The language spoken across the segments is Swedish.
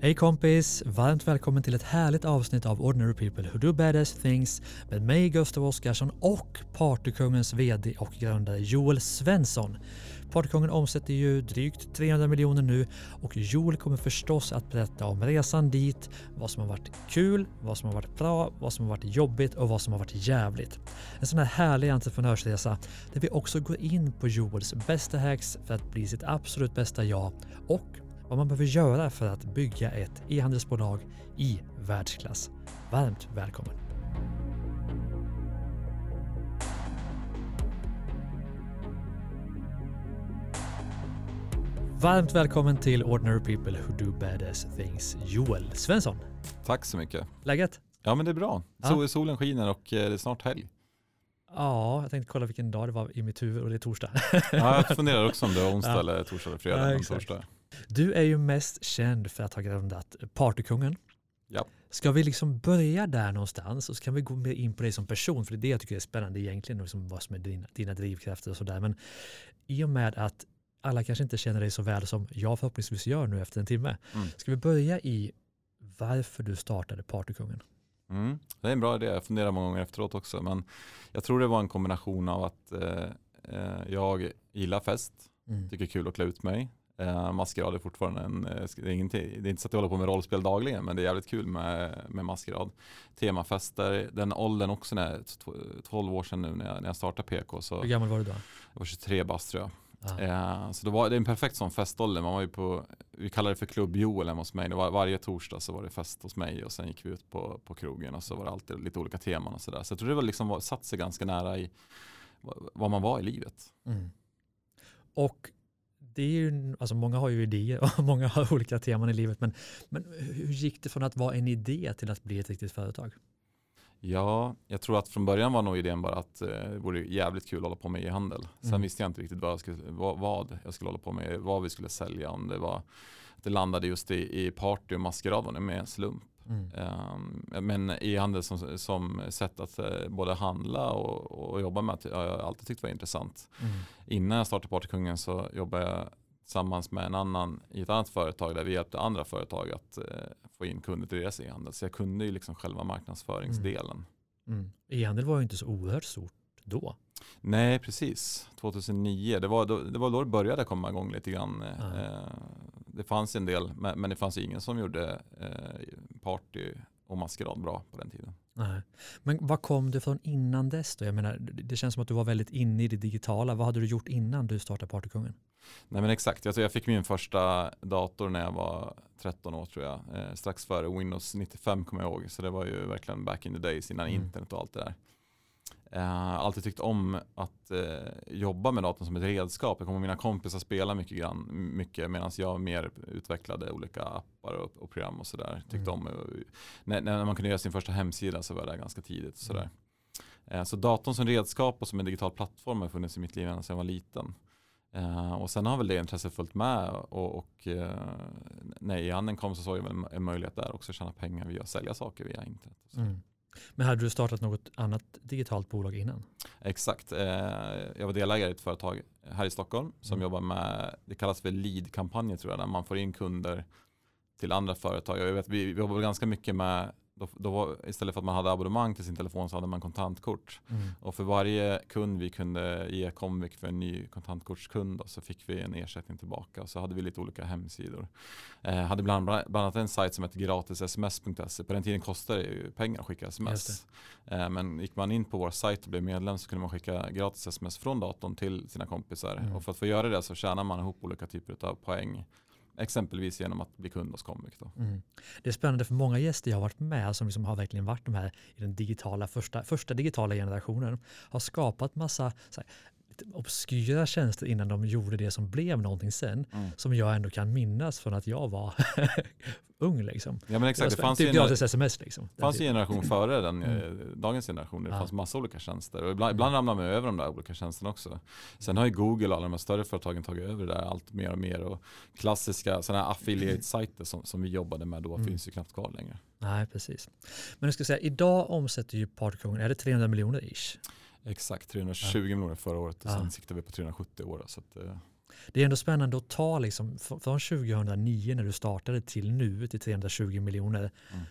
Hej kompis! Varmt välkommen till ett härligt avsnitt av Ordinary People Who Do Badass Things med mig Gustav Oscarsson och Partykungens VD och grundare Joel Svensson. Partykungen omsätter ju drygt 300 miljoner nu och Joel kommer förstås att berätta om resan dit, vad som har varit kul, vad som har varit bra, vad som har varit jobbigt och vad som har varit jävligt. En sån här härlig entreprenörsresa där vi också går in på Joels bästa hacks för att bli sitt absolut bästa jag och vad man behöver göra för att bygga ett e-handelsbolag i världsklass. Varmt välkommen! Varmt välkommen till Ordinary People Who Do Badass Things, Joel Svensson. Tack så mycket. Läget? Ja men det är bra. Ja. Solen skiner och eh, det är snart helg. Ja, jag tänkte kolla vilken dag det var i mitt huvud och det är torsdag. Ja, jag funderar också om det är onsdag Ja. eller torsdag eller fredag. Ja, torsdag. Du är ju mest känd för att ha grundat Partykungen. Ja. Ska vi liksom börja där någonstans och så kan vi gå mer in på dig som person för det är det jag tycker är spännande egentligen, liksom vad som är dina, dina drivkrafter och sådär. Men i och med att alla kanske inte känner dig så väl som jag förhoppningsvis gör nu efter en timme. Mm. Ska vi börja i varför du startade Partykungen? Mm. Det är en bra idé, jag funderar många gånger efteråt också. Men jag tror det var en kombination av att eh, eh, jag gillar fest, Mm. tycker det är kul att klä ut mig. Eh, maskerad är fortfarande en, eh, det, är ingenting, det är inte så att jag håller på med rollspel dagligen men det är jävligt kul med, med maskerad. Temafester, den åldern också när, jag- tw- 12 år sedan nu när jag, när jag startade PK så Hur gammal var du då? jag var 23 bast tror jag. Ja. Eh, så det, var, det är en perfekt sån festålder. Man var ju på, vi kallar det för klubb Joel hemma hos mig. Var, varje torsdag så var det fest hos mig och sen gick vi ut på, på krogen och så var det alltid lite olika teman och sådär. Så jag tror det var liksom var, satt sig ganska nära i vad- vad man var i livet. Mm. Och det är ju, alltså många har ju idéer och många har olika teman i livet. Men, men hur gick det från att vara en idé till att bli ett riktigt företag? Ja, jag tror att från början var nog idén bara att eh, det vore jävligt kul att hålla på med e-handel. Sen Mm. visste jag inte riktigt vad jag, skulle, vad, vad jag skulle hålla på med, vad vi skulle sälja. Om det var att det landade just i, i party och maskerad var med en slump. Mm. Um, men e-handel som, som sätt att eh, både handla och, och jobba med har jag alltid tyckt var intressant. Mm. Innan jag startade Partykungen så jobbade jag tillsammans med en annan i ett annat företag där vi hjälpte andra företag att eh, få in kunder till deras e-handel. Så jag kunde ju liksom själva marknadsföringsdelen. Mm. E-handel var ju inte så oerhört stort då. Nej, precis. 2009, det var, då, det var då det började komma igång lite grann. Ja. Eh, det fanns en del, men, men det fanns ingen som gjorde eh, party och maskerad bra på den tiden. Nej. Men vad kom du från innan dess då? Jag menar, det känns som att du var väldigt inne i det digitala. Vad hade du gjort innan du startade Partykungen? Nej men exakt, jag, tror jag fick min första dator när jag var 13 år tror jag. Eh, strax före Windows 95 kommer jag ihåg. Så det var ju verkligen back in the days innan Mm. internet och allt det där. Eh, alltid tyckt om att eh, jobba med datorn som ett redskap. Jag kommer mina kompisar spela mycket, grann, mycket medan jag mer utvecklade olika appar och, och program och sådär. Tyckte Mm. om eh, när, när man kunde göra sin första hemsida så var där ganska tidigt. Och sådär. Mm. Eh, så datorn som redskap och som en digital plattform har funnits i mitt liv ända sedan jag var liten. Eh, och sen har väl det intresset följt med och, och eh, när e-handeln kom så såg jag väl en- möjlighet där också att tjäna pengar via att sälja saker via internet. Mm. Men hade du startat något annat digitalt bolag innan? Exakt, eh, jag var delägare i ett företag här i Stockholm som Mm. jobbar med, det kallas för lead-kampanjer tror jag, där man får in kunder till andra företag. Jag vet, vi, vi jobbar ganska mycket med, då, då var, istället för att man hade abonnemang till sin telefon så hade man kontantkort. Mm. Och för varje kund vi kunde ge Comviq för en ny kontantkortskund då, så fick vi en ersättning tillbaka. Och så hade vi lite olika hemsidor. Eh, hade bland, bland annat en sajt som hette gratissms.se. På den tiden kostade det ju pengar att skicka sms. Eh, men gick man in på vår sajt och blev medlem så kunde man skicka gratis sms från datorn till sina kompisar. Mm. Och för att få göra det så tjänar man ihop olika typer av poäng. Exempelvis genom att bli kund hos Comic. Då. Mm. Det är spännande för många gäster jag har varit med som liksom har verkligen varit de här i den digitala första, första digitala generationen har skapat massa så här, lite obskyra tjänster innan de gjorde det som blev någonting sen Mm. som jag ändå kan minnas från att jag var ung liksom. Ja men exakt, det fanns typ gratis sms liksom. Det fanns ju en generation före den, Mm. eh, dagens generation. Det Ja. fanns massa olika tjänster. Och ibland, ibland ramlar man över de där olika tjänsterna också. Sen har ju Google och alla de här större företagen tagit över det där allt mer och mer. Och klassiska sådana här affiliate-sajter som, som vi jobbade med då Mm. finns ju knappt kvar längre. Nej, precis. Men jag ska säga, idag omsätter ju Partykungen, är det 300 miljoner ish? Exakt, 320 miljoner förra året och Ja. sen siktar vi på 370 år. Så att, eh, Det är ändå spännande att ta liksom, från 2009 när du startade till nu till 320 miljoner. Mm.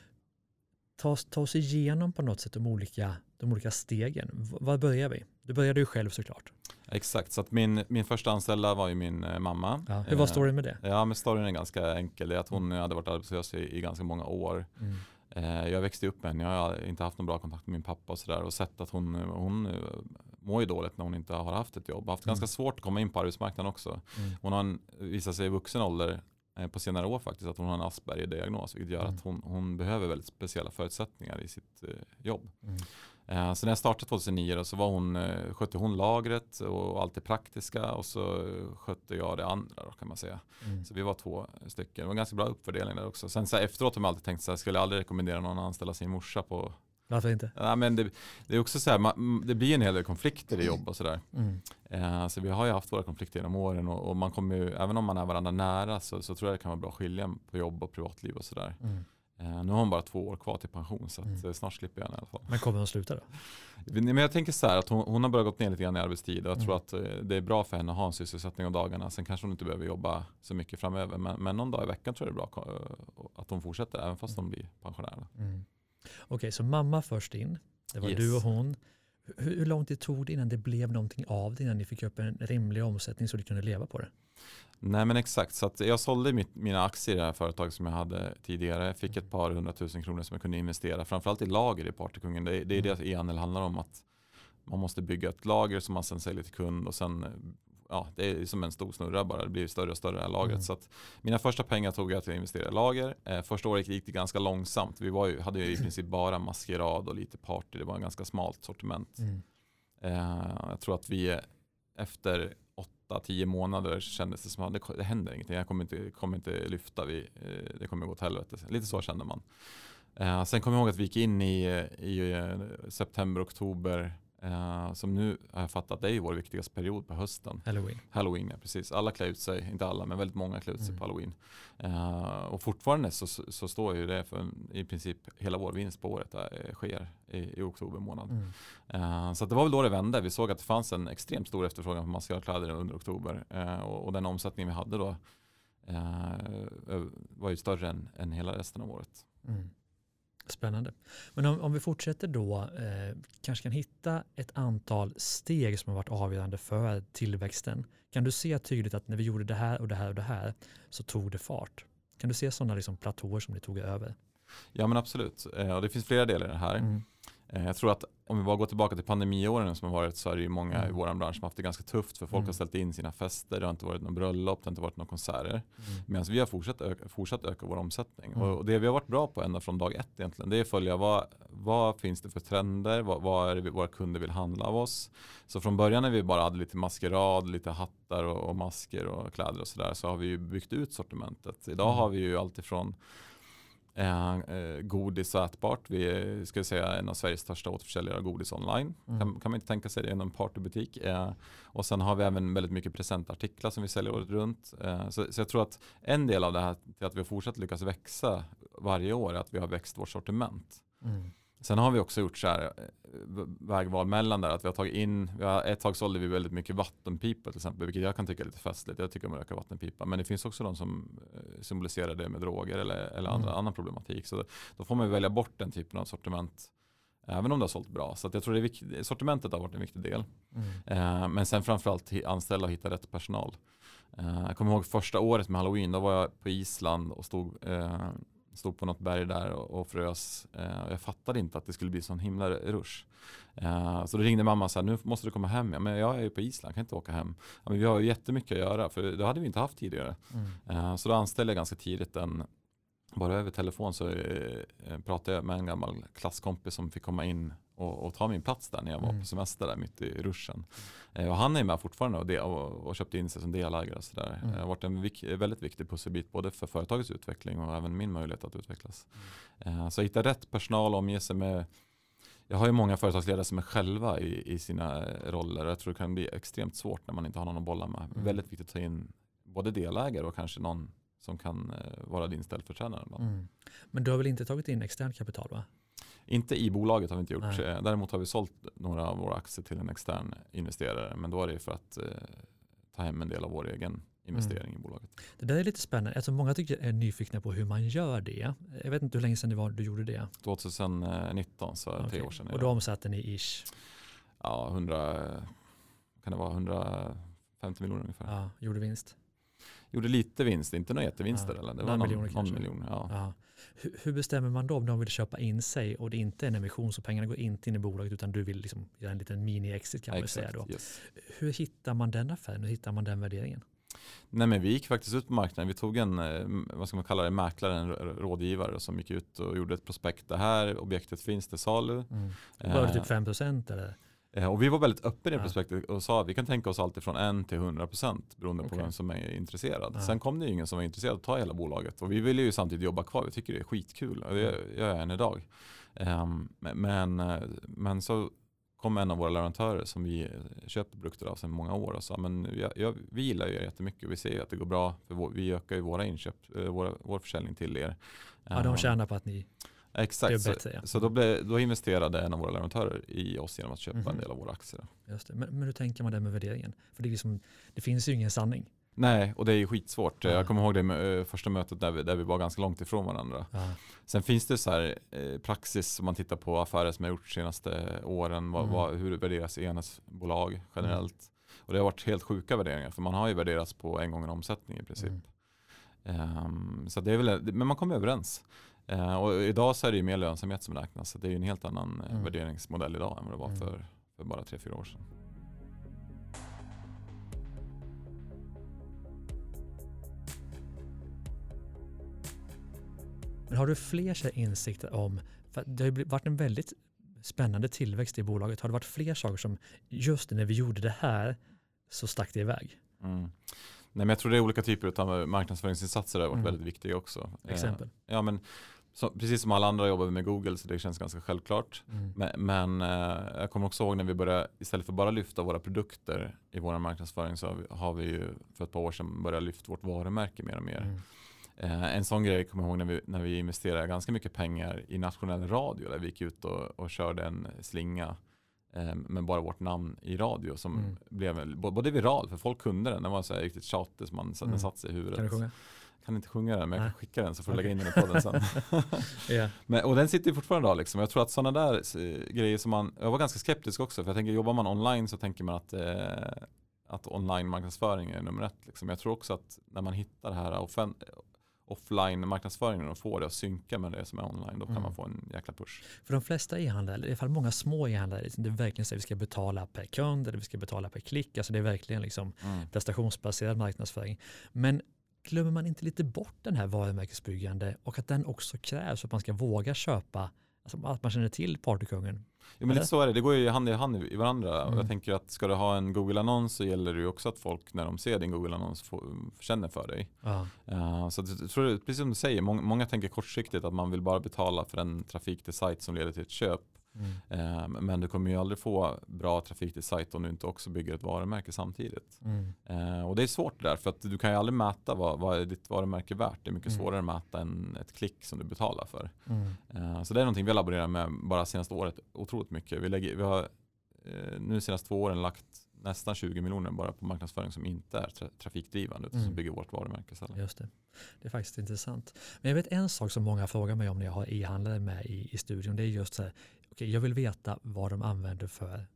Ta, ta oss igenom på något sätt de olika, de olika stegen. Var börjar vi? Du började ju själv såklart. Exakt, så att min, min första anställda var ju min eh, mamma. Ja, hur var eh, storyn med det? Ja, men storyn är ganska enkel. Det är att hon hade varit arbetslös i, i ganska många år. Mm. Eh, jag växte upp med henne, jag har inte haft någon bra kontakt med min pappa och sådär och sett att hon, hon mår ju dåligt när hon inte har haft ett jobb. Haft mm. ganska svårt att komma in på arbetsmarknaden också. Mm. Hon har visat sig i vuxen ålder på senare år faktiskt att hon har en Asperger-diagnos vilket gör mm. att hon, hon, behöver väldigt speciella förutsättningar i sitt jobb. Eh, så när jag startade 2009 då, så var hon, eh, skötte hon lagret och allt det praktiska och så skötte jag det andra då, kan man säga. Mm. Så vi var två stycken. Det var en ganska bra uppfördelning där också. Sen så här, efteråt har man alltid tänkt så här, skulle jag aldrig rekommendera någon att anställa sin morsa på varför inte? Ja, men det, det är också så här, man, det blir en hel del konflikter i jobb och sådär. Mm. Eh, så vi har ju haft våra konflikter genom åren och, och, man kommer ju, även om man är varandra nära så, så tror jag det kan vara bra att skilja på jobb och privatliv och sådär. Mm. Eh, nu har hon bara två år kvar till pension så mm. Eh, snart slipper jag henne i alla fall. Men kommer hon sluta då? Men jag tänker så här att hon, hon har börjat gå ner lite grann i arbetstid och jag mm. tror att eh, det är bra för henne att ha en sysselsättning av dagarna. Sen kanske hon inte behöver jobba så mycket framöver men, men någon dag i veckan tror jag det är bra att hon fortsätter även fast mm. hon blir pensionär. Mm. Okej, okay, så mamma först in, det var yes. du och hon. Hur, hur lång tid tog det innan det blev någonting av det, innan ni fick upp en rimlig omsättning så du kunde leva på det? Nej men exakt, så jag sålde mitt, mina aktier i det här företaget som jag hade tidigare. Fick ett par hundratusen kronor som jag kunde investera. Framförallt i lager i Partykungen. Det, det är det mm. e-handel handlar om. att Man måste bygga ett lager som man sen säljer till kund och sen ja, det är som en stor snurra bara. Det blir större och större det här lagret. Mm. Så att mina första pengar tog jag till att investera i lager. Eh, första året gick det ganska långsamt. Vi var ju, hade ju i princip bara maskerad och lite party. Det var en ganska smalt sortiment. Mm. Eh, jag tror att vi efter 8-10 månader kändes det som att det, det händer ingenting. Jag kommer inte, kommer inte lyfta, vi, eh, det kommer gå åt helvete. Lite så kände man. Eh, sen kommer jag ihåg att vi gick in i, i eh, september, oktober Uh, som nu har jag fattat, det är ju vår viktigaste period på hösten. Halloween. Halloween, ja precis. Alla klär ut sig, inte alla, men väldigt många klär ut sig mm. på halloween. Uh, och fortfarande så, så står ju det för i princip hela vår vinst på året där, sker i, i oktober månad. Mm. Uh, så det var väl då det vände. Vi såg att det fanns en extremt stor efterfrågan på maskerade under oktober. Och, och, den omsättning vi hade då var ju större än, än hela resten av året. Mm. Spännande. Men om, om vi fortsätter då, eh, kanske kan hitta ett antal steg som har varit avgörande för tillväxten. Kan du se tydligt att när vi gjorde det här och det här och det här så tog det fart? Kan du se sådana liksom platåer som ni tog över? Ja men absolut, eh, och det finns flera delar i det här. Mm. Eh, jag tror att om vi bara går tillbaka till pandemiåren som har varit så är det ju många mm. i vår bransch som har haft det ganska tufft för folk mm. har ställt in sina fester, det har inte varit någon bröllop, det har inte varit några konserter. Mm. Medan vi har fortsatt öka, fortsatt öka vår omsättning. Mm. Och det vi har varit bra på ända från dag ett egentligen, det är att följa vad, vad finns det för trender, vad, vad är det våra kunder vill handla av oss. Så från början när vi bara hade lite maskerad, lite hattar och, och masker och kläder och sådär så har vi ju byggt ut sortimentet. Idag mm. har vi ju alltifrån Eh, godis och ätbart. Vi är ska säga, en av Sveriges största återförsäljare av godis online. Mm. Kan, kan man inte tänka sig det en partybutik. Eh, och sen har vi även väldigt mycket presentartiklar som vi säljer året runt. Eh, så, så, jag tror att en del av det här till att vi har fortsatt lyckas växa varje år är att vi har växt vårt sortiment. Mm. Sen har vi också gjort så här eh, vägval mellan där. Att vi har tagit in, vi har, ett tag sålde vi väldigt mycket vattenpipa till exempel. Vilket jag kan tycka är lite festligt. Jag tycker om att röka vattenpipa. Men det finns också de som eh, symboliserar det med droger eller, eller andra, mm. annan problematik. Så då får man välja bort den typen av sortiment. Även om det har sålt bra. Så jag tror det är viktigt, sortimentet har varit en viktig del. Mm. Eh, men sen framförallt anställa och hitta rätt personal. Eh, jag kommer ihåg första året med halloween. Då var jag på Island och stod eh, stod på något berg där och, och frös. Eh, jag fattade inte att det skulle bli sån himla rush. Eh, så då ringde mamma och sa, nu måste du komma hem. Ja, men jag är ju på Island, kan inte åka hem. Ja, men vi har ju jättemycket att göra, för det hade vi inte haft tidigare. Mm. Eh, så då anställde jag ganska tidigt en bara över telefon så eh, pratade jag med en gammal klasskompis som fick komma in och, och, ta min plats där när jag var mm. på semester där mitt i ruschen. Eh, och han är med fortfarande och, det, och, och köpte in sig som delägare. Mm. Det har varit en vik, väldigt viktig pusselbit både för företagets utveckling och även min möjlighet att utvecklas. Mm. Eh, så hitta rätt personal och omge sig med jag har ju många företagsledare som är själva i, i sina roller och jag tror det kan bli extremt svårt när man inte har någon att bolla med. Mm. Väldigt viktigt att ta in både delägare och kanske någon som kan eh, vara din ställföreträdare. Mm. Men du har väl inte tagit in externt kapital va? Inte i bolaget har vi inte gjort. Nej. Eh, däremot har vi sålt några av våra aktier till en extern investerare. Men då är det för att eh, ta hem en del av vår egen investering i bolaget. Det där är lite spännande eftersom många tycker är nyfikna på hur man gör det. Jag vet inte hur länge sedan det var du gjorde det. 2019, så Okej. tre år sedan. Och då omsatte ni ish, Ja, 100, kan det vara 150 miljoner ungefär. ja, gjorde vinst. Gjorde lite vinst, inte några jättevinster. Ja, Eller? Det några var någon, miljoner någon kanske. miljon. Ja. Ja. Hur, hur bestämmer man då om de vill köpa in sig och det inte är en emission så pengarna går inte in i bolaget utan du vill liksom göra en liten mini-exit kan man ju säga då. Yes. Hur hittar man den affären? Hur hittar man den värderingen? Nej, men vi gick faktiskt ut på marknaden. Vi tog en, eh, vad ska man kalla det, mäklare, en rådgivare som gick ut och gjorde ett prospekt. Det här objektet finns till salu. Mm. Var det Eh, typ 5% eller? Eh, Och vi var väldigt öppna i det prospektet och sa att vi kan tänka oss allt från 1 till 100% beroende på Okej. vem som är intresserad. Ja. Sen kom det ju ingen som var intresserad att ta hela bolaget och vi ville ju samtidigt jobba kvar. Vi tycker det är skitkul och det gör jag än idag. Ehm, Men, eh, men så kom en av våra leverantörer som vi eh, köper produkter av sedan många år och sa men jag, jag, vi gillar er jättemycket. Vi ser att det går bra. För vi ökar ju våra inköp, våra, vår försäljning till er. Ja, de Ehm, tjänar på att ni Exakt, så, så då, blev, då investerade en av våra leverantörer i oss genom att köpa Mhm. en del av våra aktier. Just det. Men, men hur tänker man det med värderingen? För det, liksom, det finns ju ingen sanning. Nej, och det är ju skitsvårt. Ja. Jag kommer ihåg det eh, första mötet där vi, där vi var ganska långt ifrån varandra. Ja. Sen finns det så här eh, praxis om man tittar på affärer som har gjorts senaste åren. Vad, Mm. vad, hur värderas enhetsbolag generellt? Och det har varit helt sjuka värderingar för man har ju värderats på en gång en omsättning i princip. Mm. Ehm, så det är väl, men man kommer överens. Eh, och idag så är det ju mer lönsamhet som räknas. Så det är ju en helt annan eh, Mm. värderingsmodell idag än vad det var Mm. för, för bara tre fyra år sedan. Men har du fler insikter om, för det har ju varit en väldigt spännande tillväxt i bolaget. Har det varit fler saker som, just när vi gjorde det här så stack det iväg? Mm. Nej, men jag tror det är olika typer av marknadsföringsinsatser har varit Mm. väldigt viktiga också. Eh, Exempel. Ja, men så, precis som alla andra jobbar vi med Google så det känns ganska självklart. Mm. Men, men eh, jag kommer också ihåg när vi började, istället för bara lyfta våra produkter i vår marknadsföring så har vi, har vi ju för ett par år sedan börjat lyfta vårt varumärke mer och mer. Mm. Eh, en sån grej kommer jag ihåg när vi, när vi investerade ganska mycket pengar i nationell radio där vi gick ut och, och körde en slinga eh, med bara vårt namn i radio som Mm. blev både viral för folk kunde den, den var så här riktigt tjatig så man, Mm. den satte sig i huvudet. Kan inte sjunga den men jag kan skicka den så får du lägga in den i podden sen. Ja. Men, och den sitter fortfarande idag liksom. Jag tror att sådana där eh, grejer som man, jag var ganska skeptisk också för jag tänker jobbar man online så tänker man att, eh, att online marknadsföring är nummer ett. Liksom. Jag tror också att när man hittar det här offline marknadsföringen och får det att synka med det som är online då kan Mm. man få en jäkla push. För de flesta e-handlare, i alla fall många små e-handlare, liksom, det är verkligen så att vi ska betala per kund eller vi ska betala per klick. Alltså det är verkligen liksom prestationsbaserad marknadsföring. Men glömmer man inte lite bort den här varumärkesbyggande och att den också krävs för att man ska våga köpa, alltså att man känner till partykungen. Jo, men lite så är det, det går ju hand i hand i varandra. Mm. Jag tänker att ska du ha en Google-annons så gäller det ju också att folk när de ser din Google-annons får- känner för dig. Ja. Uh, så jag tror, precis som du säger, många, många tänker kortsiktigt att man vill bara betala för en trafik till sajt som leder till ett köp. Mm. Eh, men du kommer ju aldrig få bra trafik till sajt om du inte också bygger ett varumärke samtidigt. Mm. Eh, och det är svårt där för att du kan ju aldrig mäta vad, vad är ditt varumärke värt. Det är mycket Mm. svårare att mäta än ett klick som du betalar för. Mm. Eh, så det är någonting vi har laborerat med bara senaste året otroligt mycket. Vi, lägger, vi har nu senaste två åren lagt nästan 20 miljoner bara på marknadsföring som inte är tra- trafikdrivande utan Mm. som bygger vårt varumärke istället. Just det. Det är faktiskt intressant. Men jag vet en sak som många frågar mig om när jag har e-handlare med i, i studion. Det är just så här, okej, jag vill veta vad de använder för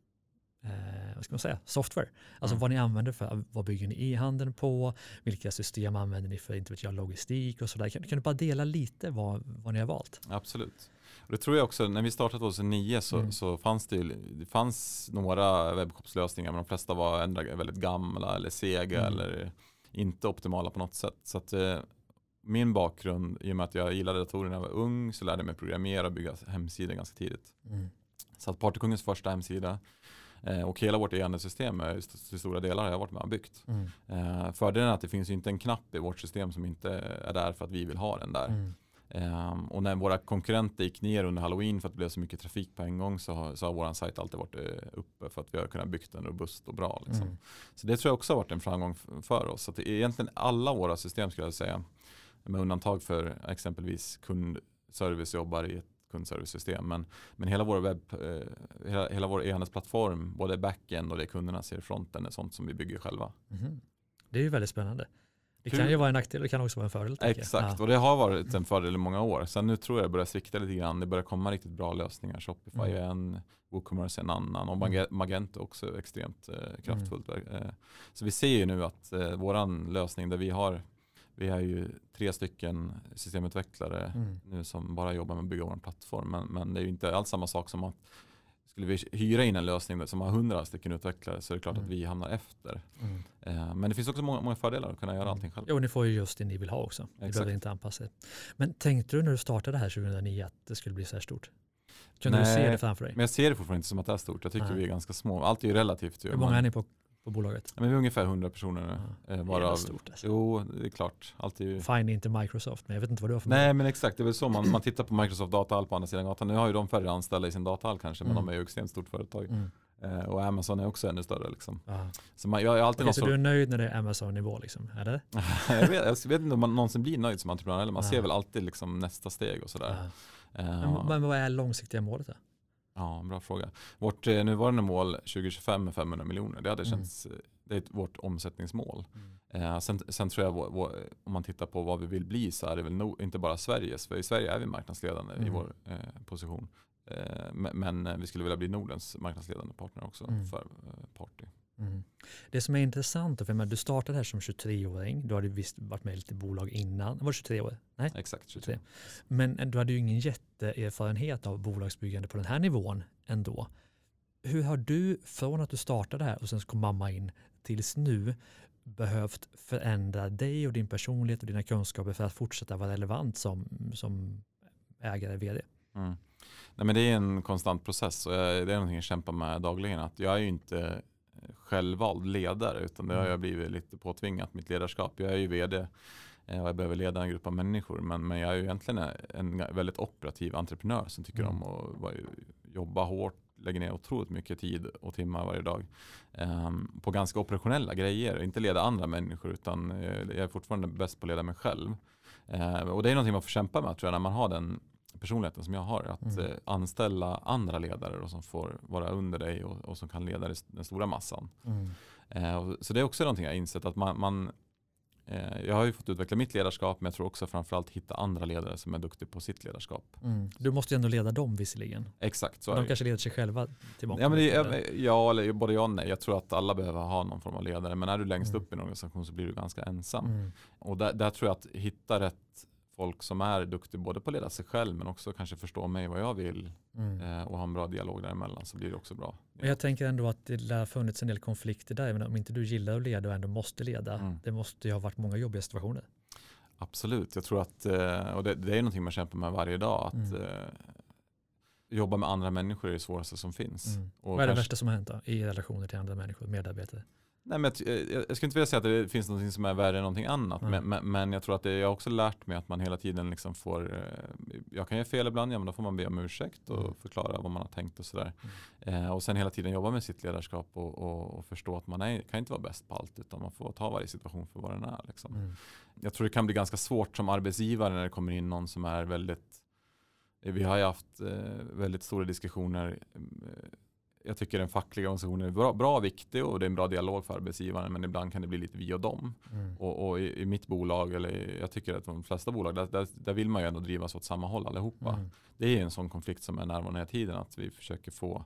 eh, vad ska man säga, software. Alltså Mm. vad ni använder för, vad bygger ni e-handeln på, vilka system använder ni för inte vet jag, logistik och sådär. Kan, kan du bara dela lite vad, vad ni har valt? Absolut. Och det tror jag också, när vi startade 2009 så, Mm. så fanns det, ju, det fanns några webbshopslösningar men de flesta var ändra, väldigt gamla eller sega Mm. eller inte optimala på något sätt. Så att, eh, min bakgrund, i och med att jag gillade datorer när jag var ung, så lärde jag mig programmera och bygga hemsidor ganska tidigt. Mm. Så att Partykungens första hemsida eh, och hela vårt e-handelssystem eh, st- till stora delar har jag varit med och byggt. Mm. Eh, fördelen är att det finns inte en knapp i vårt system som inte är där för att vi vill ha den där. Mm. Ehm, och när våra konkurrenter gick ner under halloween för att det blev så mycket trafik på en gång så har, så har vår sajt alltid varit eh, uppe för att vi har kunnat byggt den robust och bra. Liksom. Mm. Så det tror jag också har varit en framgång för oss. Så att är egentligen alla våra system skulle jag säga, med undantag för exempelvis kundservice jobbar i ett kundservicesystem. Men, men hela vår webb, eh, hela, hela vår e-handelsplattform, både backend och det kunderna ser i fronten är sånt som vi bygger själva. Mhm. Det är ju väldigt spännande. Det kan ju vara en nackdel, det kan också vara en fördel. Exakt, Ja. och det har varit en fördel i många år. Sen nu tror jag det börjar svikta lite grann. Det börjar komma riktigt bra lösningar. Shopify Mm. är en, WooCommerce är en annan och Mm. Mage- Magento också extremt eh, kraftfullt. Eh, så vi ser ju nu att eh, våran lösning där vi har, vi är ju tre stycken systemutvecklare Mm. nu som bara jobbar med att bygga vår plattform. Men, men det är ju inte alls samma sak som att skulle vi hyra in en lösning som har hundra stycken utvecklare så är det klart Mm. att vi hamnar efter. Mm. Eh, men det finns också många, många fördelar att kunna göra Mm. allting själv. Jo, ni får ju just det ni vill ha också. Ni Exakt. behöver inte anpassa er. Men tänkte du när du startade här 2009 att det skulle bli så här stort? Kunde du Nej, se det framför dig? Men jag ser det fortfarande inte som att det är stort. Jag tycker Nej. vi är ganska små. Allt är ju relativt. Hur många Man- är ni på, på bolaget? Men vi är ungefär 100 personer. Ja. Eh, Det är varav, stort alltså. jo, det är klart. Allt är ju... Fine, inte Microsoft, men jag vet inte vad du har för Nej men exakt, det är väl så man, man tittar på Microsoft Datahall på andra sidan gatan. Nu har ju de färre anställda i sin datahall kanske, men Mm. de är ju extremt stort företag. Mm. Eh, och Amazon är också ännu större. Liksom. Så man, jag är alltid någon så du är nöjd när det är Amazon-nivå liksom? Jag, vet, jag vet inte om man någonsin blir nöjd som entreprenör, eller man Ja. ser väl alltid liksom nästa steg och sådär. Eh, Men, men vad är långsiktiga målet då? Ja, bra fråga. Vårt eh, nuvarande mål 2025 är 500 miljoner. Det hade Mm. känts, eh, det är ett, vårt omsättningsmål. Mm. Eh, sen, sen tror jag, vår, vår, om man tittar på vad vi vill bli så är det väl nog, inte bara Sveriges, för i Sverige är vi marknadsledande i Mm. vår eh, position. Eh, men, eh, vi skulle vilja bli Nordens marknadsledande partner också Mm. för Party. Mm. Det som är intressant, för du startade här som 23-åring, du hade visst varit med i lite bolag innan, var du 23 år? Nej, Exakt, 23. men du hade ju ingen jätteerfarenhet av bolagsbyggande på den här nivån ändå. Hur har du, från att du startade här och sen kom mamma in, tills nu, behövt förändra dig och din personlighet och dina kunskaper för att fortsätta vara relevant som, som ägare, vd? Mm. Nej, men det är en konstant process och det är någonting jag kämpar med dagligen. Att jag är ju inte självvald ledare utan det har Mm. jag blivit lite påtvingat mitt ledarskap. Jag är ju vd eh, och jag behöver leda en grupp av människor men, men jag är ju egentligen en väldigt operativ entreprenör som tycker Mm. om att jobba hårt, lägger ner otroligt mycket tid och timmar varje dag ehm, på ganska operationella grejer. Inte leda andra människor utan eh, jag är fortfarande bäst på att leda mig själv. Eh, och det är någonting man får kämpa med tror jag när man har den personligheten som jag har. Att Mm. eh, anställa andra ledare då, som får vara under dig och, och som kan leda den stora massan. Eh, och, så det är också någonting jag har insett att man, man eh, jag har ju fått utveckla mitt ledarskap men jag tror också framförallt hitta andra ledare som är duktiga på sitt ledarskap. Mm. Du måste ju ändå leda dem visserligen. Exakt så Men är de kanske leder sig själva till mångt Ja, men det, och eller? ja, eller både ja och nej. Jag tror att alla behöver ha någon form av ledare. Men är du längst Mm. upp i en organisation så blir du ganska ensam. Mm. Och där, där tror jag att hitta rätt folk som är duktiga både på att leda sig själv men också kanske förstå mig vad jag vill Mm. eh, och ha en bra dialog däremellan så blir det också bra. Men jag tänker ändå att det lär funnits en del konflikter där. Men om inte du gillar att leda och ändå måste leda, Mm. det måste ju ha varit många jobbiga situationer. Absolut, jag tror att, eh, och det, det är någonting man kämpar med varje dag, att Mm. Eh, jobba med andra människor är det svåraste som finns. Mm. Vad är det kanske- värsta som har hänt då? I relationer till andra människor, medarbetare? Nej, men jag, jag, jag skulle inte vilja säga att det finns något som är värre än någonting annat. Nej. Men, men, men jag tror att det, jag har också lärt mig att man hela tiden liksom får, eh, jag kan göra fel ibland, ja men då får man be om ursäkt och Mm. förklara vad man har tänkt och sådär. Eh, och sen hela tiden jobba med sitt ledarskap och, och, och förstå att man är, kan inte vara bäst på allt utan man får ta varje situation för vad den är. Liksom. Mm. Jag tror det kan bli ganska svårt som arbetsgivare när det kommer in någon som är väldigt vi har ju haft eh, väldigt stora diskussioner. Eh, Jag tycker den fackliga organisationen är bra, bra viktig och det är en bra dialog för arbetsgivaren men ibland kan det bli lite vi och dem. Mm. Och, och i, i mitt bolag, eller jag tycker att de flesta bolag, där, där, där vill man ju ändå drivas åt samma håll allihopa. Mm. Det är ju en sån konflikt som är närvarande hela tiden att vi försöker få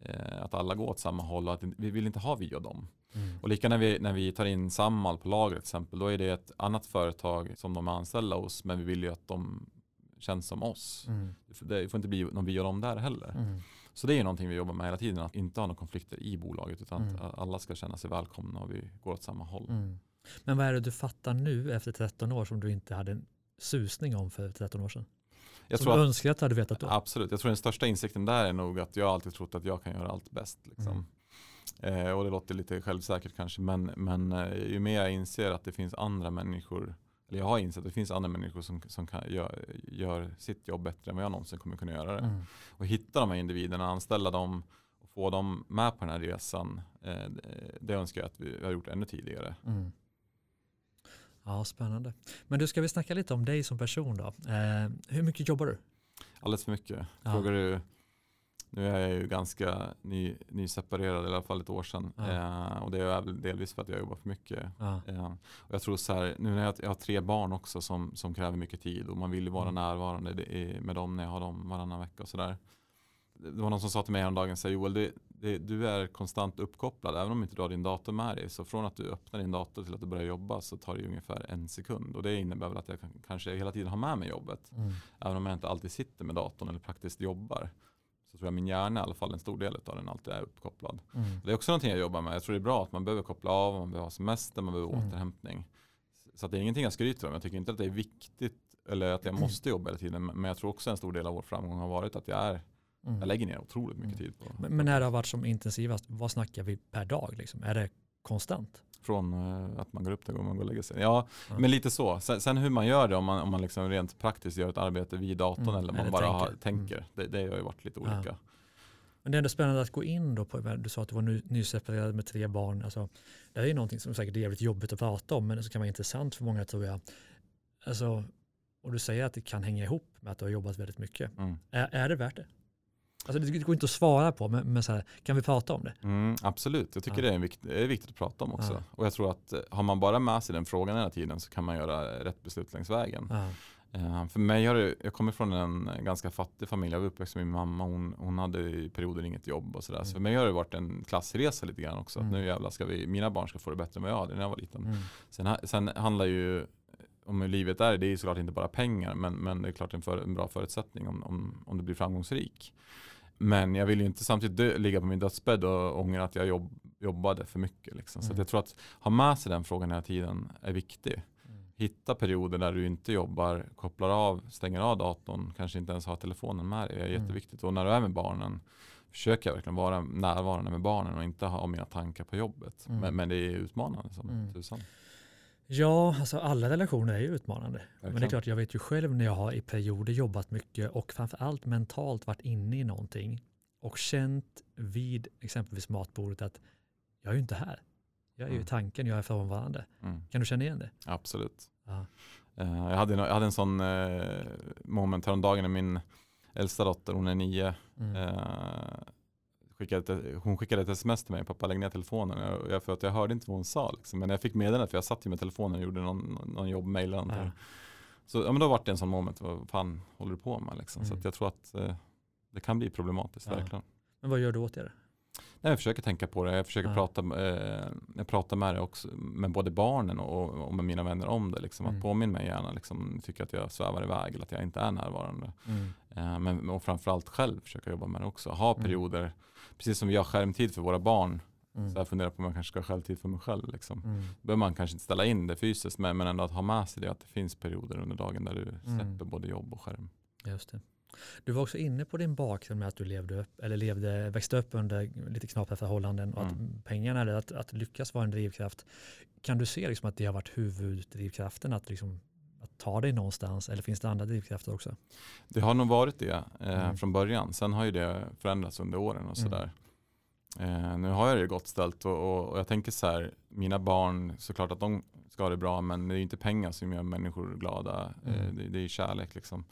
eh, att alla går åt samma håll och att vi vill inte ha vi och dem. Mm. Och lika när vi, när vi tar in Samhall på lagret till exempel, då är det ett annat företag som de är anställda hos, men vi vill ju att de känns som oss. Mm. Det får inte bli någon vi och dem där heller. Mm. Så det är ju någonting vi jobbar med hela tiden, att inte ha några konflikter i bolaget, utan Mm. att alla ska känna sig välkomna och vi går åt samma håll. Mm. Men vad är det du fattar nu efter 13 år som du inte hade en susning om för 13 år sedan? Jag som tror du att, önskar att du hade vetat då? absolut, jag tror den största insikten där är nog att jag alltid trott att jag kan göra allt bäst. Liksom. Eh, och det låter lite självsäkert kanske, men, men eh, ju mer jag inser att det finns andra människor, eller jag har insett att det finns andra människor som, som kan, gör, gör sitt jobb bättre än vad jag någonsin kommer kunna göra det. Mm. Och hitta de här individerna, anställa dem och få dem med på den här resan, eh, det- önskar jag att vi har gjort ännu tidigare. Mm. Ja, spännande. Men du, ska vi snacka lite om dig som person då? Eh, hur mycket jobbar du? Alldeles för mycket. Ja. Frågar du Nu är jag ju ganska ny, nyseparerad, i alla fall ett år sedan. Ja. Eh, och det är väl delvis för att jag jobbar för mycket. Ja. Eh, och jag tror så här, nu när jag, jag har tre barn också som, som kräver mycket tid och man vill ju vara Mm. närvarande är, med dem när jag har dem varannan vecka och sådär. Det var någon som sa till mig häromdagen, så här, Joel, det, det, du är konstant uppkopplad. Även om inte du har din dator med dig. Så från att du öppnar din dator till att du börjar jobba så tar det ungefär en sekund. Och det innebär väl att jag kan, kanske hela tiden har med mig jobbet. Mm. Även om jag inte alltid sitter med datorn eller praktiskt jobbar. Tror jag min hjärna i alla fall, en stor del av den alltid är uppkopplad. Mm. Det är också någonting jag jobbar med. Jag tror det är bra att man behöver koppla av, man behöver ha semester, man behöver Mm. återhämtning. Så det är ingenting jag skryter om. Jag tycker inte att det är viktigt eller att jag måste jobba hela tiden. Men jag tror också en stor del av vår framgång har varit att jag, är, Mm. jag lägger ner otroligt mycket Mm. tid på Men, men när det har varit som intensivast, vad snackar vi per dag? Liksom? Är det konstant? Från eh, att man går upp till att man går och lägger sig. Ja, Ja. men lite så. Sen, sen hur man gör det, om man, om man liksom rent praktiskt gör ett arbete vid datorn Mm. eller om man Eller bara tänker. Har, tänker. Det, det har ju varit lite Ja. olika. Men det är ändå spännande att gå in då på, du sa att du var ny, nyseparerad med tre barn. Alltså, det är ju någonting som säkert är jävligt jobbigt att prata om, men det kan vara intressant för många tror jag. Alltså, och du säger att det kan hänga ihop med att du har jobbat väldigt mycket. Mm. Är, är det värt det? Alltså det går inte att svara på, men, men så här, kan vi prata om det? Mm, absolut, jag tycker Ja. det, är vikt, det är viktigt att prata om också. Ja. Och jag tror att eh, har man bara med sig den frågan hela tiden så kan man göra rätt beslut längs vägen. Ja. Eh, för mig har det, jag kommer från en ganska fattig familj. Jag var uppväxt med min mamma. Hon, hon hade i perioder inget jobb och sådär. Så Mm. för mig har det varit en klassresa lite grann också. Mm. Att nu jävlar ska vi, mina barn ska få det bättre än vad jag hade när jag var liten. Mm. Sen, sen handlar ju om hur livet är, det är ju såklart inte bara pengar. Men, men det är klart en, för, en bra förutsättning om, om, om du blir framgångsrik. Men jag vill ju inte samtidigt dö, ligga på min dödsbädd och ångra att jag jobb, jobbade för mycket. Liksom. Så Mm. jag tror att ha med sig den frågan hela tiden är viktig Mm. hitta perioder där du inte jobbar, kopplar av, stänger av datorn, kanske inte ens har telefonen med dig. Det är Mm. jätteviktigt. Och när du är med barnen, försöker jag verkligen vara närvarande med barnen och inte ha mina tankar på jobbet. Mm. Men, men det är utmanande som Mm. tusan. Ja, alltså alla relationer är ju utmanande. Men det är Verkligen. klart, jag vet ju själv när jag har i perioder jobbat mycket och framförallt mentalt varit inne i någonting och känt vid exempelvis matbordet att jag är ju inte här. Jag är ju Mm. tanken, jag är frånvarande. Mm. Kan du känna igen det? Absolut. Ja. Eh, jag, hade, jag hade en sån eh, moment häromdagen när min äldsta dotter, hon är nio, Mm. Skickade ett, hon skickade ett sms till mig, pappa lägg ner telefonen. Jag, jag, för att jag hörde inte vad hon sa. Liksom. Men jag fick meddelandet, för jag satt ju med telefonen och gjorde någon, någon jobbmail eller. Ja. Så ja, men då var det en sån moment, vad fan håller du på med? Liksom. Så Mm. att jag tror att eh, det kan bli problematiskt, Ja. verkligen. Men vad gör du åt det? Nej, jag försöker tänka på det, jag försöker Ja. prata, eh, jag pratar med det också, med både barnen och, och med mina vänner om det. Liksom. Mm. Att påminna mig gärna, liksom, tycker att jag svävar iväg eller att jag inte är närvarande. Mm. Eh, men och framförallt själv försöka jobba med det också. Ha Mm. perioder, precis som vi har skärmtid för våra barn, Mm. så jag funderar på om jag kanske ska ha självtid för mig själv. Liksom. Mm. behöver man kanske inte ställa in det fysiskt men, men ändå att ha med sig det att det finns perioder under dagen där du Mm. släpper både jobb och skärm. Just det. Du var också inne på din bakgrund med att du levde upp, eller levde, växte upp under lite knapiga förhållanden och att Mm. pengarna, eller att, att lyckas vara en drivkraft. Kan du se liksom att det har varit huvuddrivkraften att, liksom, att ta dig någonstans eller finns det andra drivkrafter också? Det har nog varit det eh, Mm. från början. Sen har ju det förändrats under åren och Mm. Eh, nu har jag det gott ställt och, och, och jag tänker så här, mina barn, såklart att de ska ha det bra men det är ju inte pengar som gör människor glada. Eh, Mm. det, det är kärlek liksom.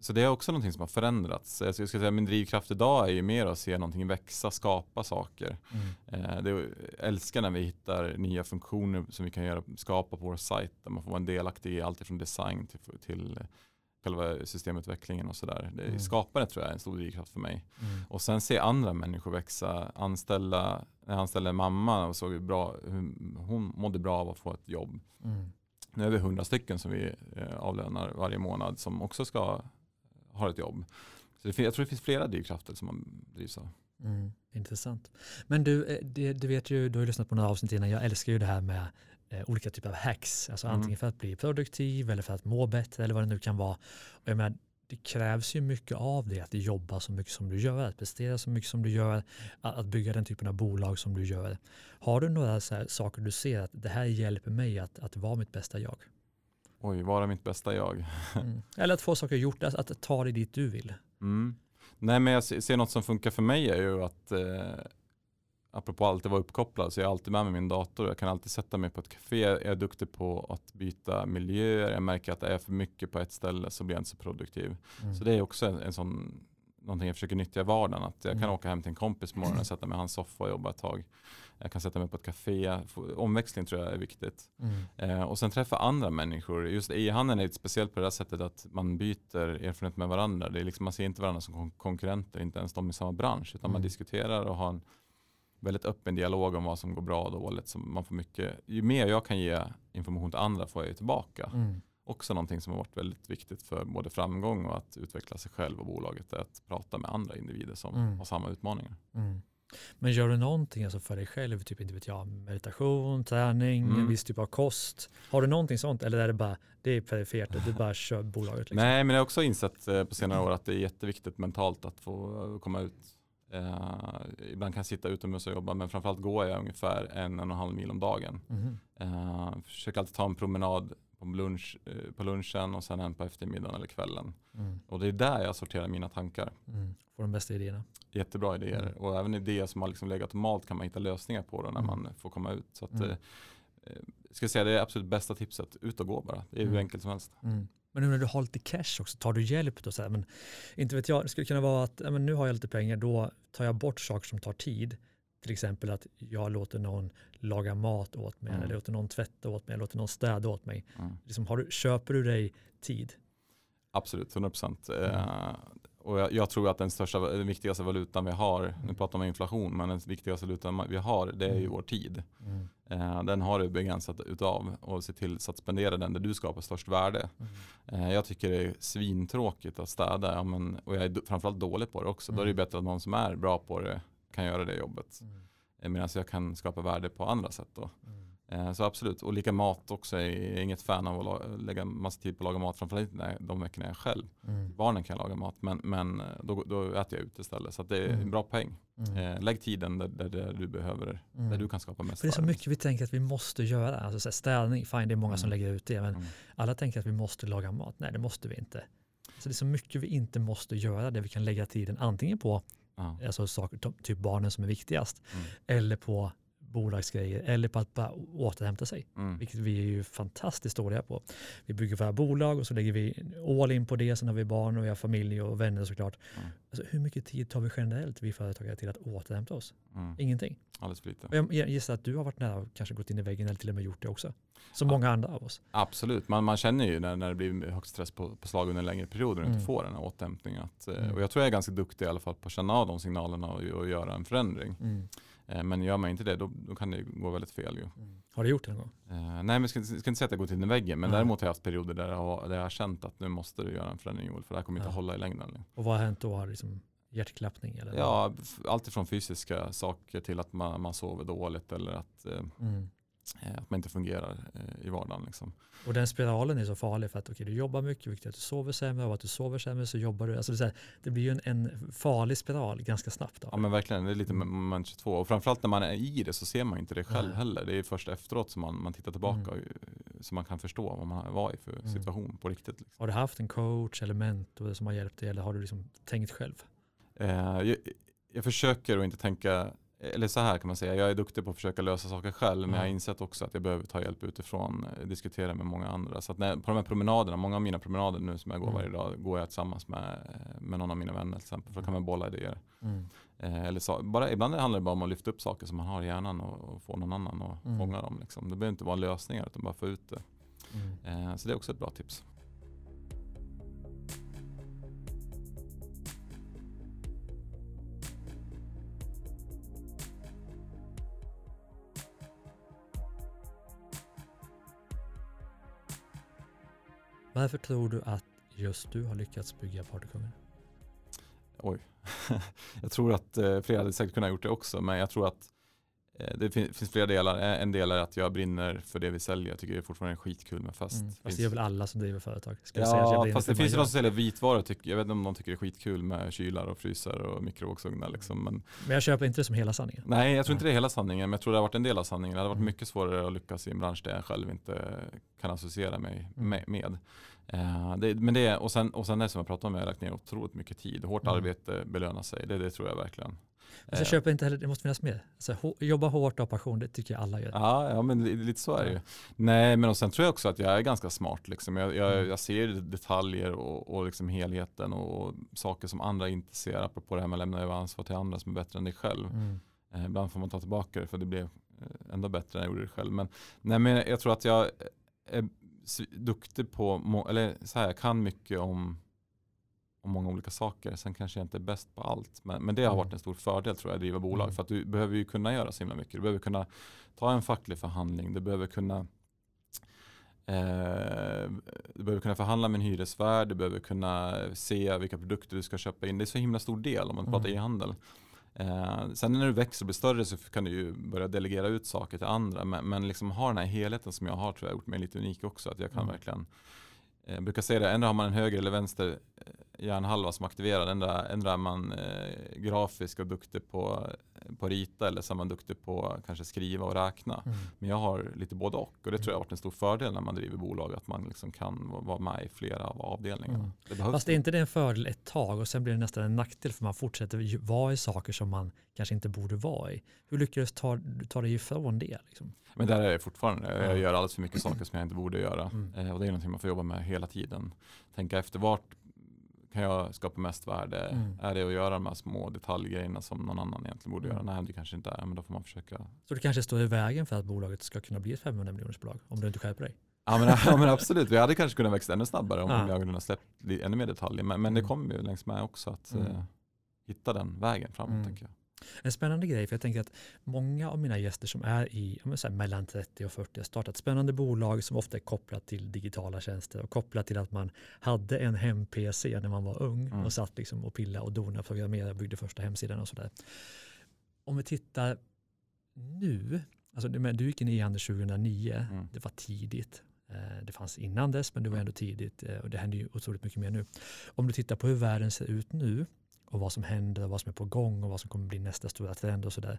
Så det är också någonting som har förändrats. Jag skulle säga min drivkraft idag är ju mer att se någonting växa, skapa saker. Mm. Eh, det jag älskar när vi hittar nya funktioner som vi kan göra, skapa på vår sajt. Där man får vara en delaktig i allt från design till, till själva systemutvecklingen och sådär. Det- Mm. Skapandet tror jag är en stor drivkraft för mig. Mm. Och sen se andra människor växa. Anställa, när jag anställde mamma och såg hur bra, hur hon mådde bra av att få ett jobb. Mm. Nu är vi hundra stycken som vi eh, avlönar varje månad som också ska ha ett jobb. Så det, jag tror det finns flera drivkrafter som man drivs av. Mm, intressant. Men du, eh, det, du vet ju, du har ju lyssnat på några avsnitt innan, jag älskar ju det här med olika typer av hacks, alltså Mm. antingen för att bli produktiv eller för att må bättre eller vad det nu kan vara. Och jag menar, det krävs ju mycket av det, att jobba så mycket som du gör, att prestera så mycket som du gör, att, bygga den typen av bolag som du gör. Har du några saker du ser att det här hjälper mig att, att vara mitt bästa jag? Oj, vara mitt bästa jag. Mm. Eller att få saker gjort, att, att ta dig dit du vill. Mm. Nej men jag ser ser något som funkar för mig är ju att eh, apropå alltid vara uppkopplad så är jag alltid med mig min dator. Jag kan alltid sätta mig på ett café. Jag är duktig på att byta miljöer. Jag märker att är för mycket på ett ställe så blir jag inte så produktiv. Mm. Så det är också en, en sån någonting jag försöker nyttja i vardagen. Att jag kan Mm. åka hem till en kompis på morgonen och sätta mig i hans soffa och jobba ett tag. Jag kan sätta mig på ett café. Omväxling tror jag är viktigt. Mm. Eh, och sen träffa andra människor. Just e-handeln är lite speciellt på det här sättet att man byter erfarenhet med varandra. Det är liksom, man ser inte varandra som kon- konkurrenter, inte ens de i samma bransch. Utan man Mm. diskuterar och har en väldigt öppen dialog om vad som går bra och dåligt. Så man får mycket, ju mer jag kan ge information till andra får jag ju tillbaka. Mm. Också någonting som har varit väldigt viktigt för både framgång och att utveckla sig själv och bolaget är att prata med andra individer som Mm. har samma utmaningar. Mm. Men gör du någonting alltså för dig själv, typ inte vet jag, meditation, träning, Mm. en viss typ av kost? Har du någonting sånt eller är det bara, det är perifert du bara kör bolaget? Liksom? Nej, men jag har också insett eh, på senare år att det är jätteviktigt mentalt att få eh, komma ut. Eh, ibland kan jag sitta utomhus och jobba, men framförallt går jag ungefär en, en och en halv mil om dagen. Mhm. Eh, försöker alltid ta en promenad på, lunch, eh, på lunchen och sen en på eftermiddagen eller kvällen. Mm. Och det är där jag sorterar mina tankar. Mm. Får de bästa idéerna. Jättebra idéer Mm. och även idéer som har liksom legat malt kan man hitta lösningar på då när Mm. man får komma ut. Så att, Mm. eh, eh, ska säga, det är absolut bästa tipset, ut och gå bara. Det är hur Mm. enkelt som helst. Men nu när du har lite cash också, tar du hjälp då? Så här, men, inte vet jag, det skulle kunna vara att men nu har jag lite pengar, då tar jag bort saker som tar tid. Till exempel att jag låter någon laga mat åt mig, Mm. eller låter någon tvätta åt mig, eller låter någon städa åt mig. Mm. Liksom, har du, köper du dig tid? Absolut, 100 procent. Mm. Eh, och jag, jag tror att den största, den viktigaste valutan vi har, nu pratar man inflation, men den viktigaste valutan vi har det är ju Mm. vår tid. Mm. Eh, den har du begränsat utav och se till så att spendera den där du skapar störst värde. Mm. Eh, jag tycker det är svintråkigt att städa ja, men, och jag är framförallt dålig på det också. Då är det Mm. bättre att någon som är bra på det kan göra det jobbet. Mm. Eh, Medan jag kan skapa värde på andra sätt då. Mm. Eh, Så absolut, och lika mat också. Jag är inget fan av att lägga massa tid på att laga mat. Framförallt när- de veckorna jag är själv. Mm. Barnen kan laga mat men, men eh, då, då äter jag ute istället. Så det är Mm. en bra poäng. Mm. Eh, lägg tiden där, där, där du behöver, Mm. där du kan skapa mest För det är så mycket vi tänker att vi måste göra. Alltså städning, fine det är många som Mm. lägger ut det, men Mm. alla tänker att vi måste laga mat. Nej, det måste vi inte. Så det är så mycket vi inte måste göra där vi kan lägga tiden antingen på Ja. alltså saker, typ barnen som är viktigast, Mm. eller på bolagsgrejer, eller på att bara återhämta sig, Mm. vilket vi är ju fantastiskt dåliga på. Vi bygger våra bolag och så lägger vi all in på det, sen har vi barn och vi har familj och vänner såklart. Mm. Alltså, hur mycket tid tar vi generellt, vi företagare, till att återhämta oss? Mm. Ingenting. Alldeles för lite. Jag gissar att du har varit nära och kanske gått in i väggen eller till och med gjort det också. Som Ja. många andra av oss. Absolut, man, man känner ju när, när det blir hög stress på, på slag under en längre period och Mm. inte får den här återhämtningen. Att, eh, Mm. Och jag tror jag är ganska duktig i alla fall på att känna av de signalerna och, och göra en förändring. Mm. Eh, Men gör man inte det då, då kan det gå väldigt fel. Ju. Mm. Har du gjort det någon gång? Eh, nej, men jag ska, ska inte säga att jag gått in i väggen, men Nej. däremot har jag haft perioder där jag har, där jag har känt att nu måste du göra en förändring Joel, för det här kommer inte Ja. hålla i längden. Och vad har hänt då? Har Liksom hjärtklappning? Eller? Ja, f- allt ifrån fysiska saker till att man, man sover dåligt eller att, eh, Mm. Eh, att man inte fungerar eh, i vardagen. Liksom. Och den spiralen är så farlig för att okay, du jobbar mycket, vilket att du sover sämre och att du sover sämre så jobbar du. Alltså det, här, det blir ju en, en farlig spiral ganska snabbt. Då. Ja men verkligen, det är lite Mm. moment 22. Och framförallt när man är i det så ser man inte det själv Nej. heller. Det är först efteråt som man, man tittar tillbaka Mm. och, så man kan förstå vad man var i för Mm. situation på riktigt. Liksom. Har du haft en coach eller mentor som har hjälpt dig eller har du liksom tänkt själv? Eh, jag, jag försöker att inte tänka, eller så här kan man säga, jag är duktig på att försöka lösa saker själv men Ja. jag har insett också att jag behöver ta hjälp utifrån, eh, diskutera med många andra. Så när, på de här promenaderna, många av mina promenader nu som jag går Mm. varje dag, går jag tillsammans med, med någon av mina vänner till exempel, för då kan man bolla idéer. Mm. Eh, eller så, bara, ibland handlar det bara om att lyfta upp saker som man har i hjärnan och, och få någon annan att Mm. fånga dem. Liksom. Det behöver inte vara lösningar utan bara få ut det. Mm. Eh, så det är också ett bra tips. Varför tror du att just du har lyckats bygga Partykungen? Oj. jag tror att eh, flera hade säkert kunnat gjort det också men jag tror att det fin- finns flera delar. Eh, En del är att jag brinner för det vi säljer. Jag tycker det är fortfarande skitkul med fest. Mm. Finns- Fast det gör väl alla som driver företag? Ja, fast det finns ju de som säljer vitvaror. Tycker, jag vet inte om de tycker det är skitkul med kylar och frysar och mikrovågsugnar. Liksom. Men. Men jag köper inte det som hela sanningen. nej, jag tror inte det är hela sanningen. Men jag tror det har varit en del av sanningen. Det hade varit Mm. mycket svårare att lyckas i en bransch där jag själv inte kan associera mig Mm. med. med. Eh, det, men det, och, sen, och sen det som jag pratade om, jag har lagt ner otroligt mycket tid. Hårt Mm. arbete belönar sig. Det, det tror jag verkligen. Alltså, köpa inte heller, det måste finnas med. Alltså, jobba hårt och ha passion, det tycker jag alla gör. Ja, ja men lite så är det ju. Nej, men och sen tror jag också att jag är ganska smart. Liksom. Jag, jag, Mm. jag ser detaljer och, och liksom helheten och, saker som andra inte ser. Apropå det här med att lämna över ansvar till andra som är bättre än dig själv. Mm. Eh, ibland får man ta tillbaka det för det blev eh, ändå bättre när jag gjorde det själv. Men, nej, men jag tror att jag är duktig på, eller så här, jag kan mycket om, om många olika saker. Sen kanske jag inte är bäst på allt. Men, men det har Mm. varit en stor fördel tror jag, att driva bolag. Mm. För att du behöver ju kunna göra så himla mycket. Du behöver kunna ta en facklig förhandling. Du behöver kunna Eh, du behöver kunna förhandla med en hyresvärd, du behöver kunna se vilka produkter du ska köpa in. Det är så himla stor del om man pratar Mm. e-handel. Eh, sen när du växer och blir större så kan du ju börja delegera ut saker till andra. Men, men liksom ha den här helheten som jag har tror jag har gjort mig lite unik också. Att jag kan Mm. verkligen Eh, jag brukar säga det, ändå har man en höger eller vänster eh, hjärnhalva som aktiverar. Ändå, ändå är man eh, grafisk och duktig på, på rita eller så är man duktig på kanske skriva och räkna. Mm. Men jag har lite både och och det tror jag har varit en stor fördel när man driver bolag att man liksom kan va- vara med i flera av avdelningarna. Mm. Det. Fast är inte det en fördel ett tag och sen blir det nästan en nackdel för man fortsätter vara i saker som man kanske inte borde vara i. Hur lyckades du ta, ta dig ifrån det? Liksom? Men där är jag fortfarande. Ja. Jag gör alldeles för mycket saker som jag inte borde göra. Mm. Eh, och det är någonting man får jobba med hela tiden. Tänka efter vart kan jag skapa mest värde? Mm. Är det att göra de här små detaljgrejerna som någon annan egentligen borde Mm. göra? Nej, det kanske inte är. Men då får man försöka. Så det kanske står i vägen för att bolaget ska kunna bli ett 500 miljoners bolag om du inte skärper dig? Ja men, ja, men absolut, vi hade kanske kunnat växa ännu snabbare om Ja. jag hade släppt ännu mer detaljer. Men, men det Mm. kommer ju längs med också att Mm. eh, hitta den vägen framåt Mm. tänker jag. En spännande grej, för jag tänker att många av mina gäster som är i här, mellan 30 och 40 har startat spännande bolag som ofta är kopplat till digitala tjänster och kopplat till att man hade en hem-PC när man var ung Mm. och satt liksom och pilla och dona, programmerade, byggde första hemsidan och sådär. Om vi tittar nu, alltså du, gick in i e-handel 2009, Mm. det var tidigt. Eh, Det fanns innan dess, men det var ändå tidigt eh, och det händer ju otroligt mycket mer nu. Om du tittar på hur världen ser ut nu och vad som händer vad som är på gång och vad som kommer bli nästa stora trend och sådär.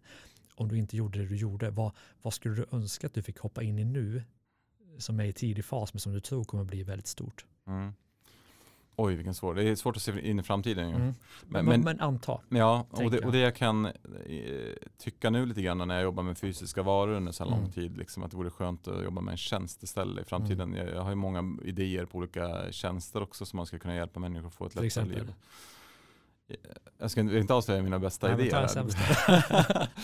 Om du inte gjorde det du gjorde, vad, vad skulle du önska att du fick hoppa in i nu som är i tidig fas men som du tror kommer bli väldigt stort? Mm. Oj vilken svår, det är svårt att se in i framtiden. Mm. Men, Men, men, men anta. ja, och det, och det jag kan eh, tycka nu lite grann när jag jobbar med fysiska varor under så här lång Mm. tid, liksom, att det vore skönt att jobba med en tjänst istället i framtiden. Jag, jag har ju många idéer på olika tjänster också som man ska kunna hjälpa människor att få ett lättare liv. Jag ska inte, avslöja mina bästa Nej, idéer. här.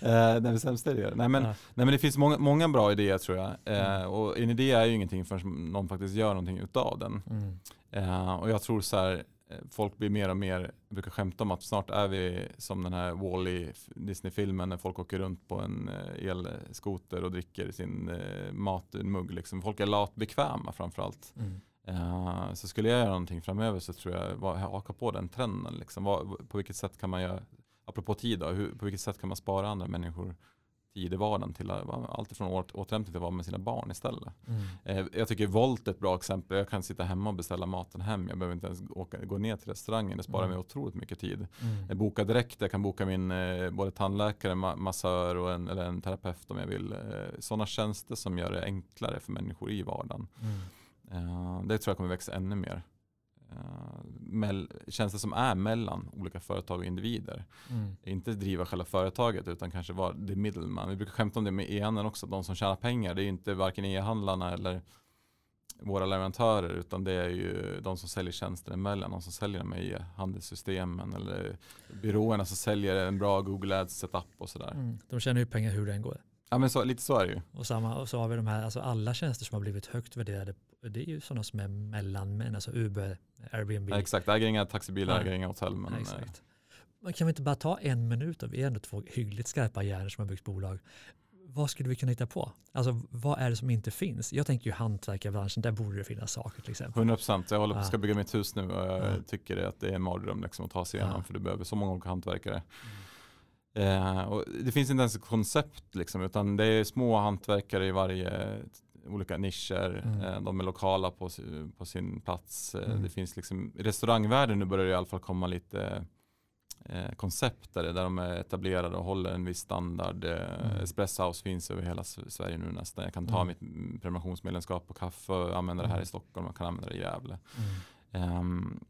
Eh, Nej, sämsta idéer. Nej, men, Ja. nej men det finns många, många bra idéer tror jag. Eh, Mm. och en idé är ju ingenting förrän någon faktiskt gör någonting utav den. Mm. Eh, och jag tror så här, eh, folk blir mer och mer, jag brukar skämta om att snart är vi som den här Wall-E Disney-filmen när folk åker runt på en elskoter och dricker sin eh, mat ur en mugg. Liksom. Folk är latbekväma framförallt. Mm. Eh, så skulle jag göra någonting framöver så tror jag, vad- haka på den trenden. Liksom. Vad, på vilket sätt kan man göra, apropå tid då, hur, på vilket sätt kan man spara andra människor tid i vardagen till allt åter, återhämtning till att vara med sina barn istället. Mm. Eh, Jag tycker Volt är ett bra exempel. Jag kan sitta hemma och beställa maten hem. Jag behöver inte ens åka, gå ner till restaurangen. Det sparar Mm. mig otroligt mycket tid. Mm. Jag bokar direkt. Jag kan boka min eh, både tandläkare, ma- massör och en, eller en terapeut om jag vill. Eh, Sådana tjänster som gör det enklare för människor i vardagen. Mm. Eh, Det tror jag kommer växa ännu mer. Eh, Tjänster som är mellan olika företag och individer. Mm. Inte driva själva företaget utan kanske vara the middleman. Vi brukar skämta om det med e-handeln också. De som tjänar pengar det är ju inte varken e-handlarna eller våra leverantörer utan det är ju de som säljer tjänster emellan. De som säljer de här e-handelssystemen eller byråerna som säljer en bra Google Ads setup och sådär. Mm. De tjänar ju pengar hur det än går. Ja men så, lite så är det ju. Och, samma, och så har vi de här, alltså alla tjänster som har blivit högt värderade, det är ju sådana som är mellanmän, alltså Uber, Airbnb. Ja, exakt, äger inga taxibilar, äger inga hotell. Men, Ja, eh, exakt. Men kan vi inte bara ta en minut? Vi är ändå två hyggligt skarpa hjärnor som har byggt bolag. Vad skulle vi kunna hitta på? Alltså vad är det som inte finns? Jag tänker ju hantverkarbranschen, där borde det finnas saker till exempel. 100 procent. Jag håller på ska bygga mitt hus nu och jag Ja. tycker att det är en mardröm liksom, att ta sig igenom för du behöver så många olika hantverkare. Eh, och det finns inte ens ett koncept liksom, utan det är små hantverkare i varje olika nischer. Mm. Eh, de är lokala på, på sin plats. Eh, Mm. Det finns liksom, I restaurangvärlden nu börjar det i alla fall komma lite eh, koncept där, där de är etablerade och håller en viss standard. Eh, Mm. Espresso House finns över hela Sverige nu nästan. Jag kan ta Mm. mitt prenumerationsmedlemskap på kaffe och använda det här Mm. i Stockholm. Jag kan använda det i Gävle. Um,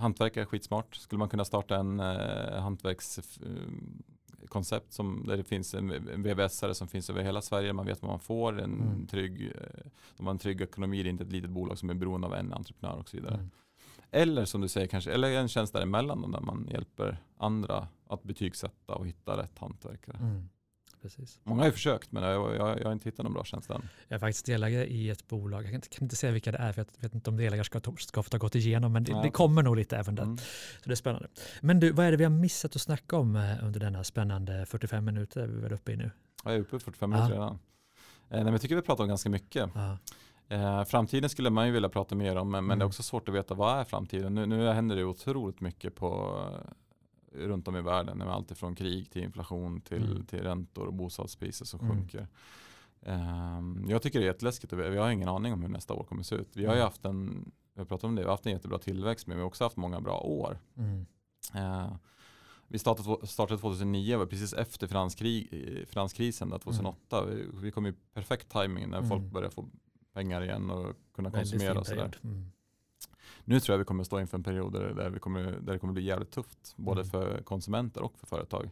hantverkare är skitsmart. Skulle man kunna starta en eh, hantverkskoncept som där det finns en, en vvs som finns över hela Sverige. Man vet vad man får. En Mm. trygg, eh, de har en trygg ekonomi. Det är inte ett litet bolag som är beroende av en entreprenör och så vidare. Mm. Eller som du säger kanske, eller en tjänst däremellan där man hjälper andra att betygsätta och hitta rätt hantverkare. Mm. Precis. Många har ju försökt men jag, jag, jag har inte hittat någon bra tjänst än. Jag är faktiskt delägare i ett bolag. Jag kan inte, kan inte säga vilka det är för jag vet inte om delägare ska, ta- ska få ta gått igenom men det, det kommer nog lite även där. Mm. Så det är spännande. Men du, vad är det vi har missat att snacka om eh, under denna spännande 45 minuter vi är väl uppe i nu? Jag är uppe i 45 Ja. minuter redan. Eh, nej, men jag tycker vi pratar om ganska mycket. Ja. Eh, framtiden skulle man ju vilja prata mer om men, men det är Mm. också svårt att veta vad är framtiden. Nu, nu händer det otroligt mycket på, runt om i världen. Med allt ifrån krig till inflation till, Mm. till räntor och bostadspriser som Mm. sjunker. Ehm, jag tycker det är jätteläskigt och vi, har ingen aning om hur nästa år kommer se ut. Vi har ju Mm. haft en, vi har om det, vi har haft en jättebra tillväxt men vi har också haft många bra år. Mm. Eh, vi startade, startade 2009, var precis efter finanskrig, eh, finanskrisen där 2008. Vi, vi kom i perfekt timing när Mm. folk började få pengar igen och kunna konsumera och sådär. Mm. Nu tror jag vi kommer stå inför en period där, vi kommer, där det kommer bli jävligt tufft. Både Mm. för konsumenter och för företag.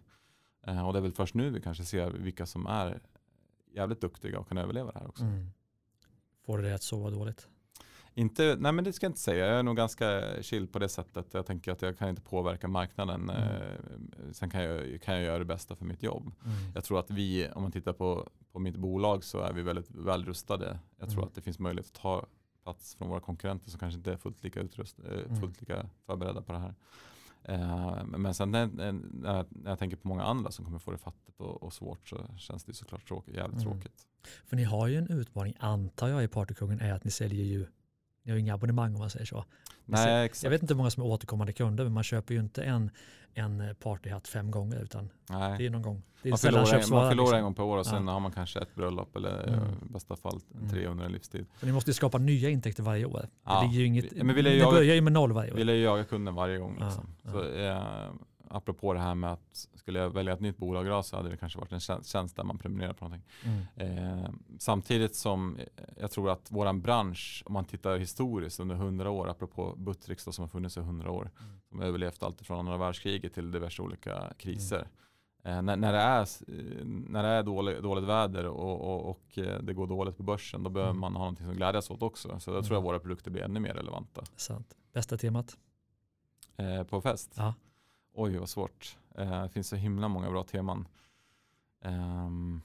Eh, och det är väl först nu vi kanske ser vilka som är jävligt duktiga och kan överleva det här också. Mm. Får det att sova dåligt? Inte, nej men det ska jag inte säga. Jag är nog ganska chill på det sättet. Jag tänker att jag kan inte påverka marknaden. Mm. Eh, sen kan jag, kan jag göra det bästa för mitt jobb. Mm. Jag tror att vi, om man tittar på, på mitt bolag så är vi väldigt väl rustade. Jag tror Mm. att det finns möjlighet att ta plats från våra konkurrenter som kanske inte är fullt lika, utrust, eh, Mm. fullt lika förberedda på det här. Eh, men sen när, när, jag, när jag tänker på många andra som kommer få det fattigt och, och svårt så känns det såklart tråkigt, jävligt Mm. tråkigt. För ni har ju en utmaning, antar jag, i Partykungen är att ni säljer ju, ni har ju inga abonnemang om man säger så. Nej, exakt. Jag vet inte hur många som är återkommande kunder, men man köper ju inte en, en partyhatt fem gånger, utan det är Nej. någon gång. Det är Man förlorar, köps man förlorar en liksom. gång per år och sen Ja. har man kanske ett bröllop eller Mm. eh, i bästa fall Mm. tre under en livstid. Så ni måste ju skapa nya intäkter varje år. Ja, det ligger ju inget, men vi lär ju ni jaga- börjar ju med noll varje år. Vi lär ju jaga kunden varje gång. Liksom. ja. Så, eh, apropå det här med att skulle jag välja ett nytt bolag idag så hade det kanske varit en tjänst, där man prenumererar på någonting. Mm. Eh, samtidigt som eh, jag tror att våran bransch, om man tittar historiskt under hundra år, apropå Buttricks då, som har funnits i hundra år, Mm. som har överlevt allt från andra världskriget till diverse olika kriser. Eh, när, när det är, eh, när det är dålig, dåligt väder och, och, och eh, det går dåligt på börsen, då behöver Mm. man ha någonting som glädjas åt också. Så jag tror Mm. att våra produkter blir ännu mer relevanta. Sant. Bästa temat? Eh, på fest? Ja. Oj vad svårt. Eh, det finns så himla många bra teman. Ehm,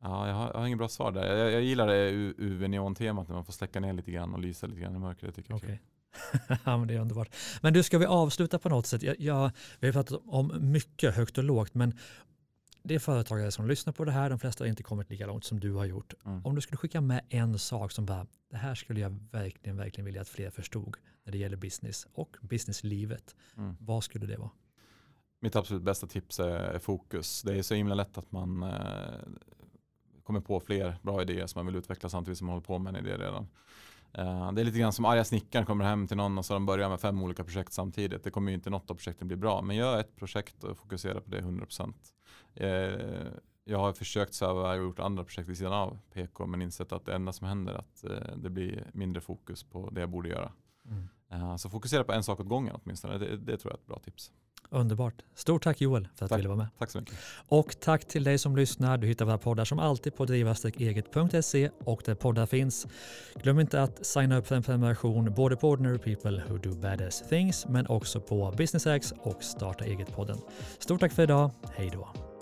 ja, jag, har, jag har inget bra svar där. Jag, jag gillar det UV-neon-temat när man får släcka ner lite grann och lysa lite grann i mörkret. Tycker jag Okej. ja, men det är underbart. Men du, ska vi avsluta på något sätt? Jag, jag, vi har pratat om mycket högt och lågt, men det är företagare som lyssnar på det här. De flesta har inte kommit lika långt som du har gjort. Mm. Om du skulle skicka med en sak som bara, det här skulle jag verkligen, verkligen vilja att fler förstod när det gäller business och businesslivet. Mm. Vad skulle det vara? Mitt absolut bästa tips är, är fokus. Det är så himla lätt att man eh, kommer på fler bra idéer som man vill utveckla samtidigt som man håller på med en idé redan. Eh, det är lite grann som arga snickaren kommer hem till någon och så har de börjar med fem olika projekt samtidigt. Det kommer ju inte något av projekten bli bra. Men gör ett projekt och fokusera på det 100%. Eh, jag har försökt sväva och gjort andra projekt vid sidan av PK men insett att det enda som händer är att eh, det blir mindre fokus på det jag borde göra. Eh, så fokusera på en sak åt gången åtminstone. Det, det tror jag är ett bra tips. Underbart. Stort tack Joel för att Tack. du ville vara med. Tack så mycket. Och tack till dig som lyssnar. Du hittar våra poddar som alltid på driva-eget.se och där poddar finns. Glöm inte att signa upp för en prenumeration både på Ordinary People Who Do Badass Things men också på Business X och Starta Eget-podden. Stort tack för idag. Hej då.